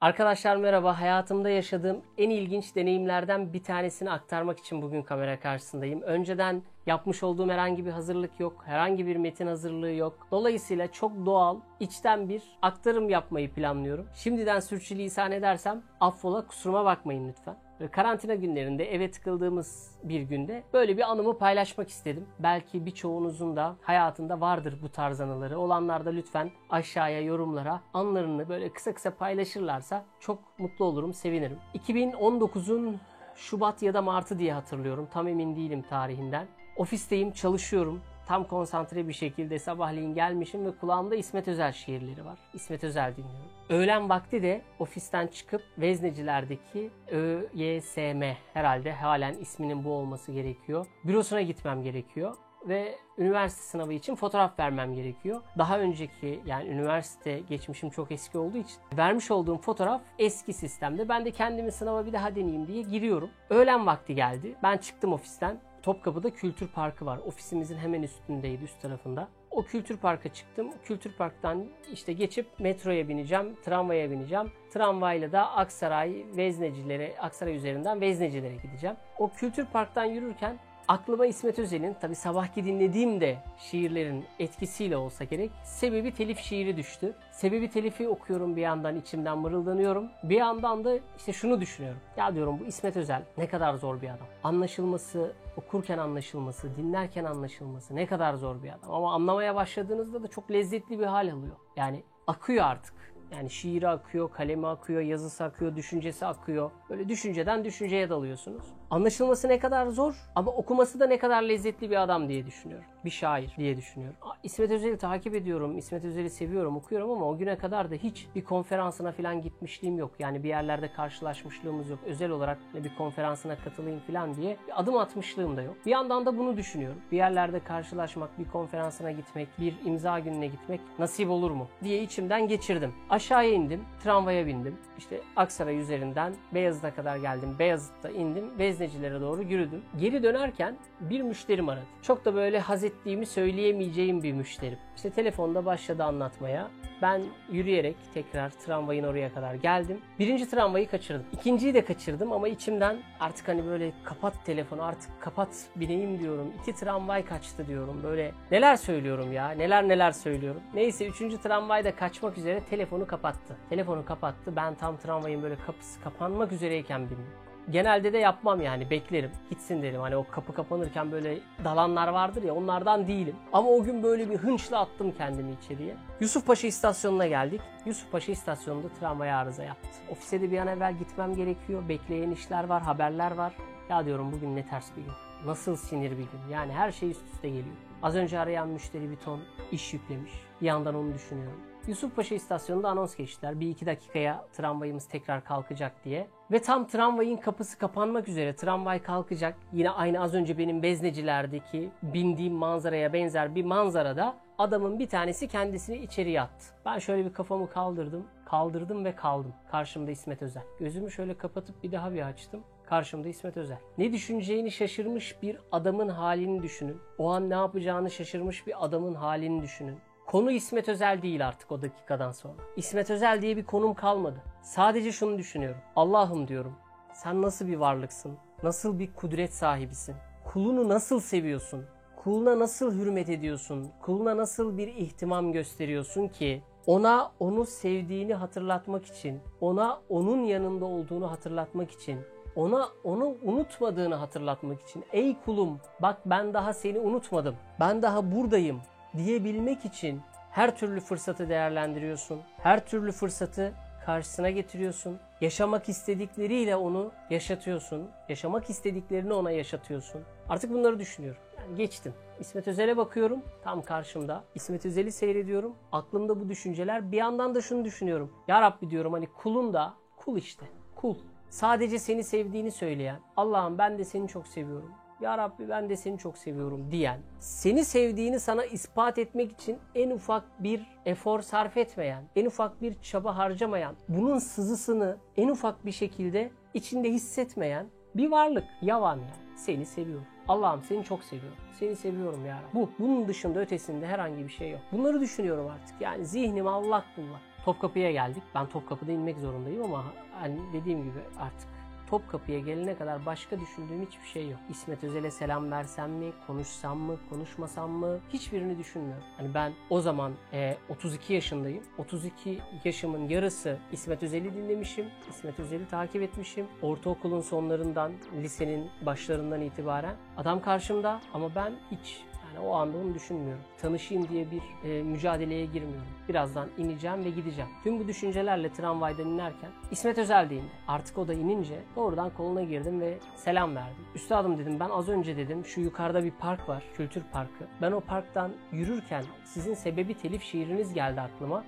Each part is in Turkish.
Arkadaşlar merhaba. Hayatımda yaşadığım en ilginç deneyimlerden bir tanesini aktarmak için bugün kamera karşısındayım. Önceden yapmış olduğum herhangi bir hazırlık yok. Herhangi bir metin hazırlığı yok. Dolayısıyla çok doğal, içten bir aktarım yapmayı planlıyorum. Şimdiden sürçülisan edersem affola kusuruma bakmayın lütfen. Karantina günlerinde eve tıkıldığımız bir günde böyle bir anımı paylaşmak istedim. Belki birçoğunuzun da hayatında vardır bu tarz anıları. Olanlar da lütfen aşağıya yorumlara anlarını böyle kısa kısa paylaşırlarsa çok mutlu olurum, sevinirim. 2019'un Şubat ya da Mart'ı diye hatırlıyorum. Tam emin değilim tarihinden. Ofisteyim, çalışıyorum tam konsantre bir şekilde sabahleyin gelmişim ve kulağımda İsmet Özel şiirleri var. İsmet Özel dinliyorum. Öğlen vakti de ofisten çıkıp Veznecilerdeki ÖYSM herhalde halen isminin bu olması gerekiyor. Bürosuna gitmem gerekiyor ve üniversite sınavı için fotoğraf vermem gerekiyor. Daha önceki yani üniversite geçmişim çok eski olduğu için vermiş olduğum fotoğraf eski sistemde. Ben de kendimi sınava bir daha deneyeyim diye giriyorum. Öğlen vakti geldi. Ben çıktım ofisten. Topkapı'da Kültür Parkı var. Ofisimizin hemen üstündeydi, üst tarafında. O Kültür Park'a çıktım. Kültür Park'tan işte geçip metroya bineceğim, tramvaya bineceğim. Tramvayla da Aksaray, Veznecilere, Aksaray üzerinden Veznecilere gideceğim. O Kültür Park'tan yürürken aklıma İsmet Özel'in tabi sabahki dinlediğim de şiirlerin etkisiyle olsa gerek Sebebi Telif şiiri düştü. Sebebi Telif'i okuyorum bir yandan içimden mırıldanıyorum. Bir yandan da işte şunu düşünüyorum. Ya diyorum bu İsmet Özel ne kadar zor bir adam. Anlaşılması, okurken anlaşılması, dinlerken anlaşılması ne kadar zor bir adam. Ama anlamaya başladığınızda da çok lezzetli bir hal alıyor. Yani akıyor artık. Yani şiiri akıyor, kalemi akıyor, yazısı akıyor, düşüncesi akıyor. Böyle düşünceden düşünceye dalıyorsunuz. Anlaşılması ne kadar zor ama okuması da ne kadar lezzetli bir adam diye düşünüyorum. Bir şair diye düşünüyorum. İsmet Özel'i takip ediyorum, İsmet Özel'i seviyorum, okuyorum ama o güne kadar da hiç bir konferansına falan gitmişliğim yok. Yani bir yerlerde karşılaşmışlığımız yok. Özel olarak bir konferansına katılayım falan diye bir adım atmışlığım da yok. Bir yandan da bunu düşünüyorum. Bir yerlerde karşılaşmak, bir konferansına gitmek, bir imza gününe gitmek nasip olur mu diye içimden geçirdim. Aşağıya indim, tramvaya bindim. İşte Aksaray üzerinden Beyazıt'a kadar geldim. Beyazıt'ta indim. Veznecilere doğru yürüdüm. Geri dönerken bir müşterim aradı. Çok da böyle haz ettiğimi söyleyemeyeceğim bir müşterim. İşte telefonda başladı anlatmaya. Ben yürüyerek tekrar tramvayın oraya kadar geldim. Birinci tramvayı kaçırdım. İkinciyi de kaçırdım ama içimden artık hani böyle kapat telefonu artık kapat bineyim diyorum. İki tramvay kaçtı diyorum. Böyle neler söylüyorum ya neler neler söylüyorum. Neyse üçüncü tramvay da kaçmak üzere telefonu kapattı. Telefonu kapattı. Ben tam tramvayın böyle kapısı kapanmak üzereyken bindim genelde de yapmam yani beklerim. Gitsin derim. Hani o kapı kapanırken böyle dalanlar vardır ya onlardan değilim. Ama o gün böyle bir hınçla attım kendimi içeriye. Yusufpaşa istasyonuna geldik. Yusufpaşa istasyonunda tramvay arıza yaptı. Ofise de bir an evvel gitmem gerekiyor. Bekleyen işler var, haberler var. Ya diyorum bugün ne ters bir gün. Nasıl sinir bir gün. Yani her şey üst üste geliyor. Az önce arayan müşteri bir ton iş yüklemiş. Bir yandan onu düşünüyorum. Yusufpaşa istasyonunda anons geçtiler. Bir iki dakikaya tramvayımız tekrar kalkacak diye. Ve tam tramvayın kapısı kapanmak üzere tramvay kalkacak. Yine aynı az önce benim beznecilerdeki bindiğim manzaraya benzer bir manzarada adamın bir tanesi kendisini içeri attı. Ben şöyle bir kafamı kaldırdım. Kaldırdım ve kaldım. Karşımda İsmet Özel. Gözümü şöyle kapatıp bir daha bir açtım. Karşımda İsmet Özel. Ne düşüneceğini şaşırmış bir adamın halini düşünün. O an ne yapacağını şaşırmış bir adamın halini düşünün. Konu İsmet Özel değil artık o dakikadan sonra. İsmet Özel diye bir konum kalmadı. Sadece şunu düşünüyorum. Allah'ım diyorum. Sen nasıl bir varlıksın? Nasıl bir kudret sahibisin? Kulunu nasıl seviyorsun? Kuluna nasıl hürmet ediyorsun? Kuluna nasıl bir ihtimam gösteriyorsun ki ona onu sevdiğini hatırlatmak için, ona onun yanında olduğunu hatırlatmak için, ona onu unutmadığını hatırlatmak için ey kulum bak ben daha seni unutmadım. Ben daha buradayım diyebilmek için her türlü fırsatı değerlendiriyorsun. Her türlü fırsatı karşısına getiriyorsun. Yaşamak istedikleriyle onu yaşatıyorsun. Yaşamak istediklerini ona yaşatıyorsun. Artık bunları düşünüyorum. Yani geçtim. İsmet Özel'e bakıyorum. Tam karşımda. İsmet Özel'i seyrediyorum. Aklımda bu düşünceler. Bir yandan da şunu düşünüyorum. Ya Rabbi diyorum hani kulun da kul işte. Kul. Sadece seni sevdiğini söyleyen. Allah'ım ben de seni çok seviyorum. Ya Rabbi ben de seni çok seviyorum diyen, seni sevdiğini sana ispat etmek için en ufak bir efor sarf etmeyen, en ufak bir çaba harcamayan, bunun sızısını en ufak bir şekilde içinde hissetmeyen bir varlık. Yavan ya. Seni seviyorum. Allah'ım seni çok seviyorum. Seni seviyorum ya. Bu. Bunun dışında ötesinde herhangi bir şey yok. Bunları düşünüyorum artık. Yani zihnim allak bullak. Topkapı'ya geldik. Ben Topkapı'da inmek zorundayım ama hani dediğim gibi artık Topkapı'ya gelene kadar başka düşündüğüm hiçbir şey yok. İsmet Özel'e selam versem mi, konuşsam mı, konuşmasam mı hiçbirini düşünmüyorum. Hani ben o zaman e, 32 yaşındayım. 32 yaşımın yarısı İsmet Özel'i dinlemişim. İsmet Özel'i takip etmişim. Ortaokulun sonlarından, lisenin başlarından itibaren. Adam karşımda ama ben hiç o anda onu düşünmüyorum. Tanışayım diye bir e, mücadeleye girmiyorum. Birazdan ineceğim ve gideceğim. Tüm bu düşüncelerle tramvaydan inerken İsmet Özel de. Artık o da inince doğrudan koluna girdim ve selam verdim. Üstadım dedim ben az önce dedim şu yukarıda bir park var. Kültür Parkı. Ben o parktan yürürken sizin sebebi telif şiiriniz geldi aklıma.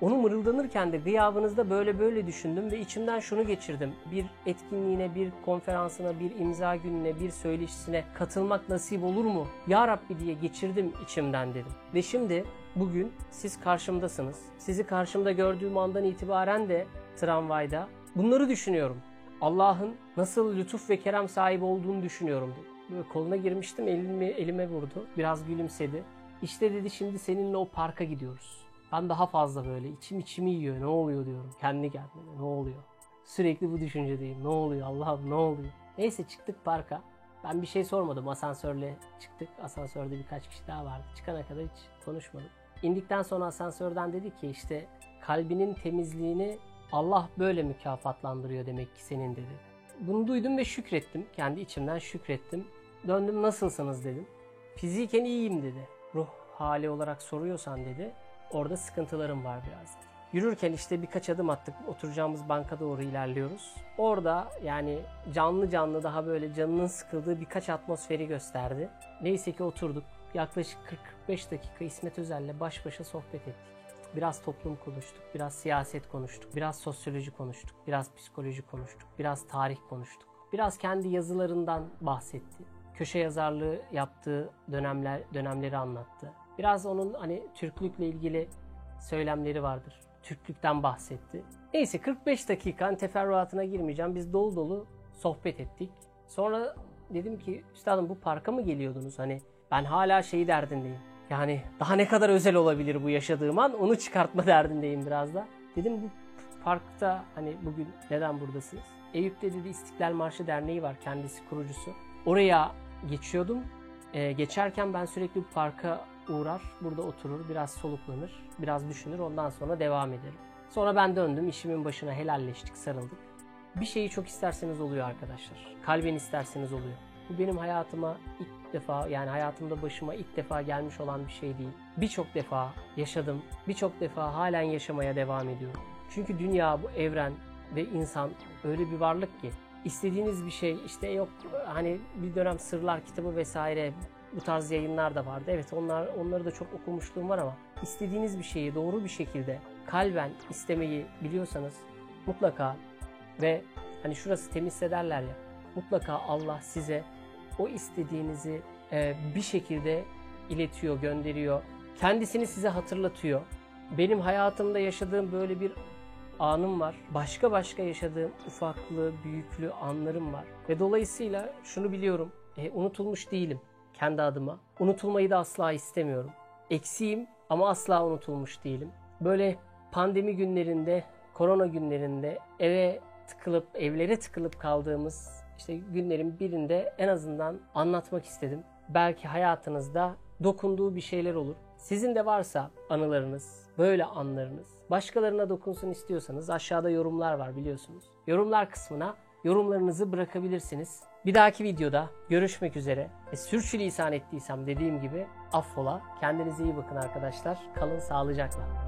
Onu mırıldanırken de gıyabınızda böyle böyle düşündüm ve içimden şunu geçirdim. Bir etkinliğine, bir konferansına, bir imza gününe, bir söyleşisine katılmak nasip olur mu? Ya Rabbi diye geçirdim içimden dedim. Ve şimdi bugün siz karşımdasınız. Sizi karşımda gördüğüm andan itibaren de tramvayda bunları düşünüyorum. Allah'ın nasıl lütuf ve kerem sahibi olduğunu düşünüyorum dedi. Böyle koluna girmiştim elimi, elime vurdu. Biraz gülümsedi. İşte dedi şimdi seninle o parka gidiyoruz. Ben daha fazla böyle içim içimi yiyor. Ne oluyor diyorum. Kendi kendime ne oluyor? Sürekli bu düşüncedeyim. Ne oluyor Allah'ım ne oluyor? Neyse çıktık parka. Ben bir şey sormadım. Asansörle çıktık. Asansörde birkaç kişi daha vardı. Çıkana kadar hiç konuşmadım. İndikten sonra asansörden dedi ki işte kalbinin temizliğini Allah böyle mükafatlandırıyor demek ki senin dedi. Bunu duydum ve şükrettim. Kendi içimden şükrettim. Döndüm nasılsınız dedim. Fiziken iyiyim dedi. Ruh hali olarak soruyorsan dedi. Orada sıkıntılarım var biraz. Yürürken işte birkaç adım attık. Oturacağımız banka doğru ilerliyoruz. Orada yani canlı canlı daha böyle canının sıkıldığı birkaç atmosferi gösterdi. Neyse ki oturduk. Yaklaşık 40-45 dakika İsmet Özel'le baş başa sohbet ettik. Biraz toplum konuştuk, biraz siyaset konuştuk, biraz sosyoloji konuştuk, biraz psikoloji konuştuk, biraz tarih konuştuk. Biraz kendi yazılarından bahsetti. Köşe yazarlığı yaptığı dönemler dönemleri anlattı. Biraz onun hani Türklükle ilgili söylemleri vardır. Türklükten bahsetti. Neyse 45 dakikanın teferruatına girmeyeceğim. Biz dolu dolu sohbet ettik. Sonra dedim ki üstadım bu parka mı geliyordunuz? Hani ben hala şeyi derdindeyim. Yani daha ne kadar özel olabilir bu yaşadığım an onu çıkartma derdindeyim biraz da. Dedim bu parkta hani bugün neden buradasınız? Eyüp'te dedi İstiklal Marşı Derneği var kendisi kurucusu. Oraya geçiyordum. Ee, geçerken ben sürekli bu parka uğrar, burada oturur, biraz soluklanır, biraz düşünür, ondan sonra devam ederim. Sonra ben döndüm, işimin başına helalleştik, sarıldık. Bir şeyi çok isterseniz oluyor arkadaşlar. Kalben isterseniz oluyor. Bu benim hayatıma ilk defa yani hayatımda başıma ilk defa gelmiş olan bir şey değil. Birçok defa yaşadım, birçok defa halen yaşamaya devam ediyorum. Çünkü dünya, bu evren ve insan öyle bir varlık ki istediğiniz bir şey işte yok hani bir dönem sırlar kitabı vesaire bu tarz yayınlar da vardı. Evet onlar onları da çok okumuşluğum var ama istediğiniz bir şeyi doğru bir şekilde kalben istemeyi biliyorsanız mutlaka ve hani şurası temizse derler ya mutlaka Allah size o istediğinizi e, bir şekilde iletiyor, gönderiyor. Kendisini size hatırlatıyor. Benim hayatımda yaşadığım böyle bir anım var. Başka başka yaşadığım ufaklı, büyüklü anlarım var. Ve dolayısıyla şunu biliyorum. E, unutulmuş değilim kendi adıma. Unutulmayı da asla istemiyorum. Eksiğim ama asla unutulmuş değilim. Böyle pandemi günlerinde, korona günlerinde eve tıkılıp, evlere tıkılıp kaldığımız işte günlerin birinde en azından anlatmak istedim. Belki hayatınızda dokunduğu bir şeyler olur. Sizin de varsa anılarınız, böyle anlarınız, başkalarına dokunsun istiyorsanız aşağıda yorumlar var biliyorsunuz. Yorumlar kısmına yorumlarınızı bırakabilirsiniz. Bir dahaki videoda görüşmek üzere. E, sürçülisan ettiysem dediğim gibi affola. Kendinize iyi bakın arkadaşlar. Kalın sağlıcakla.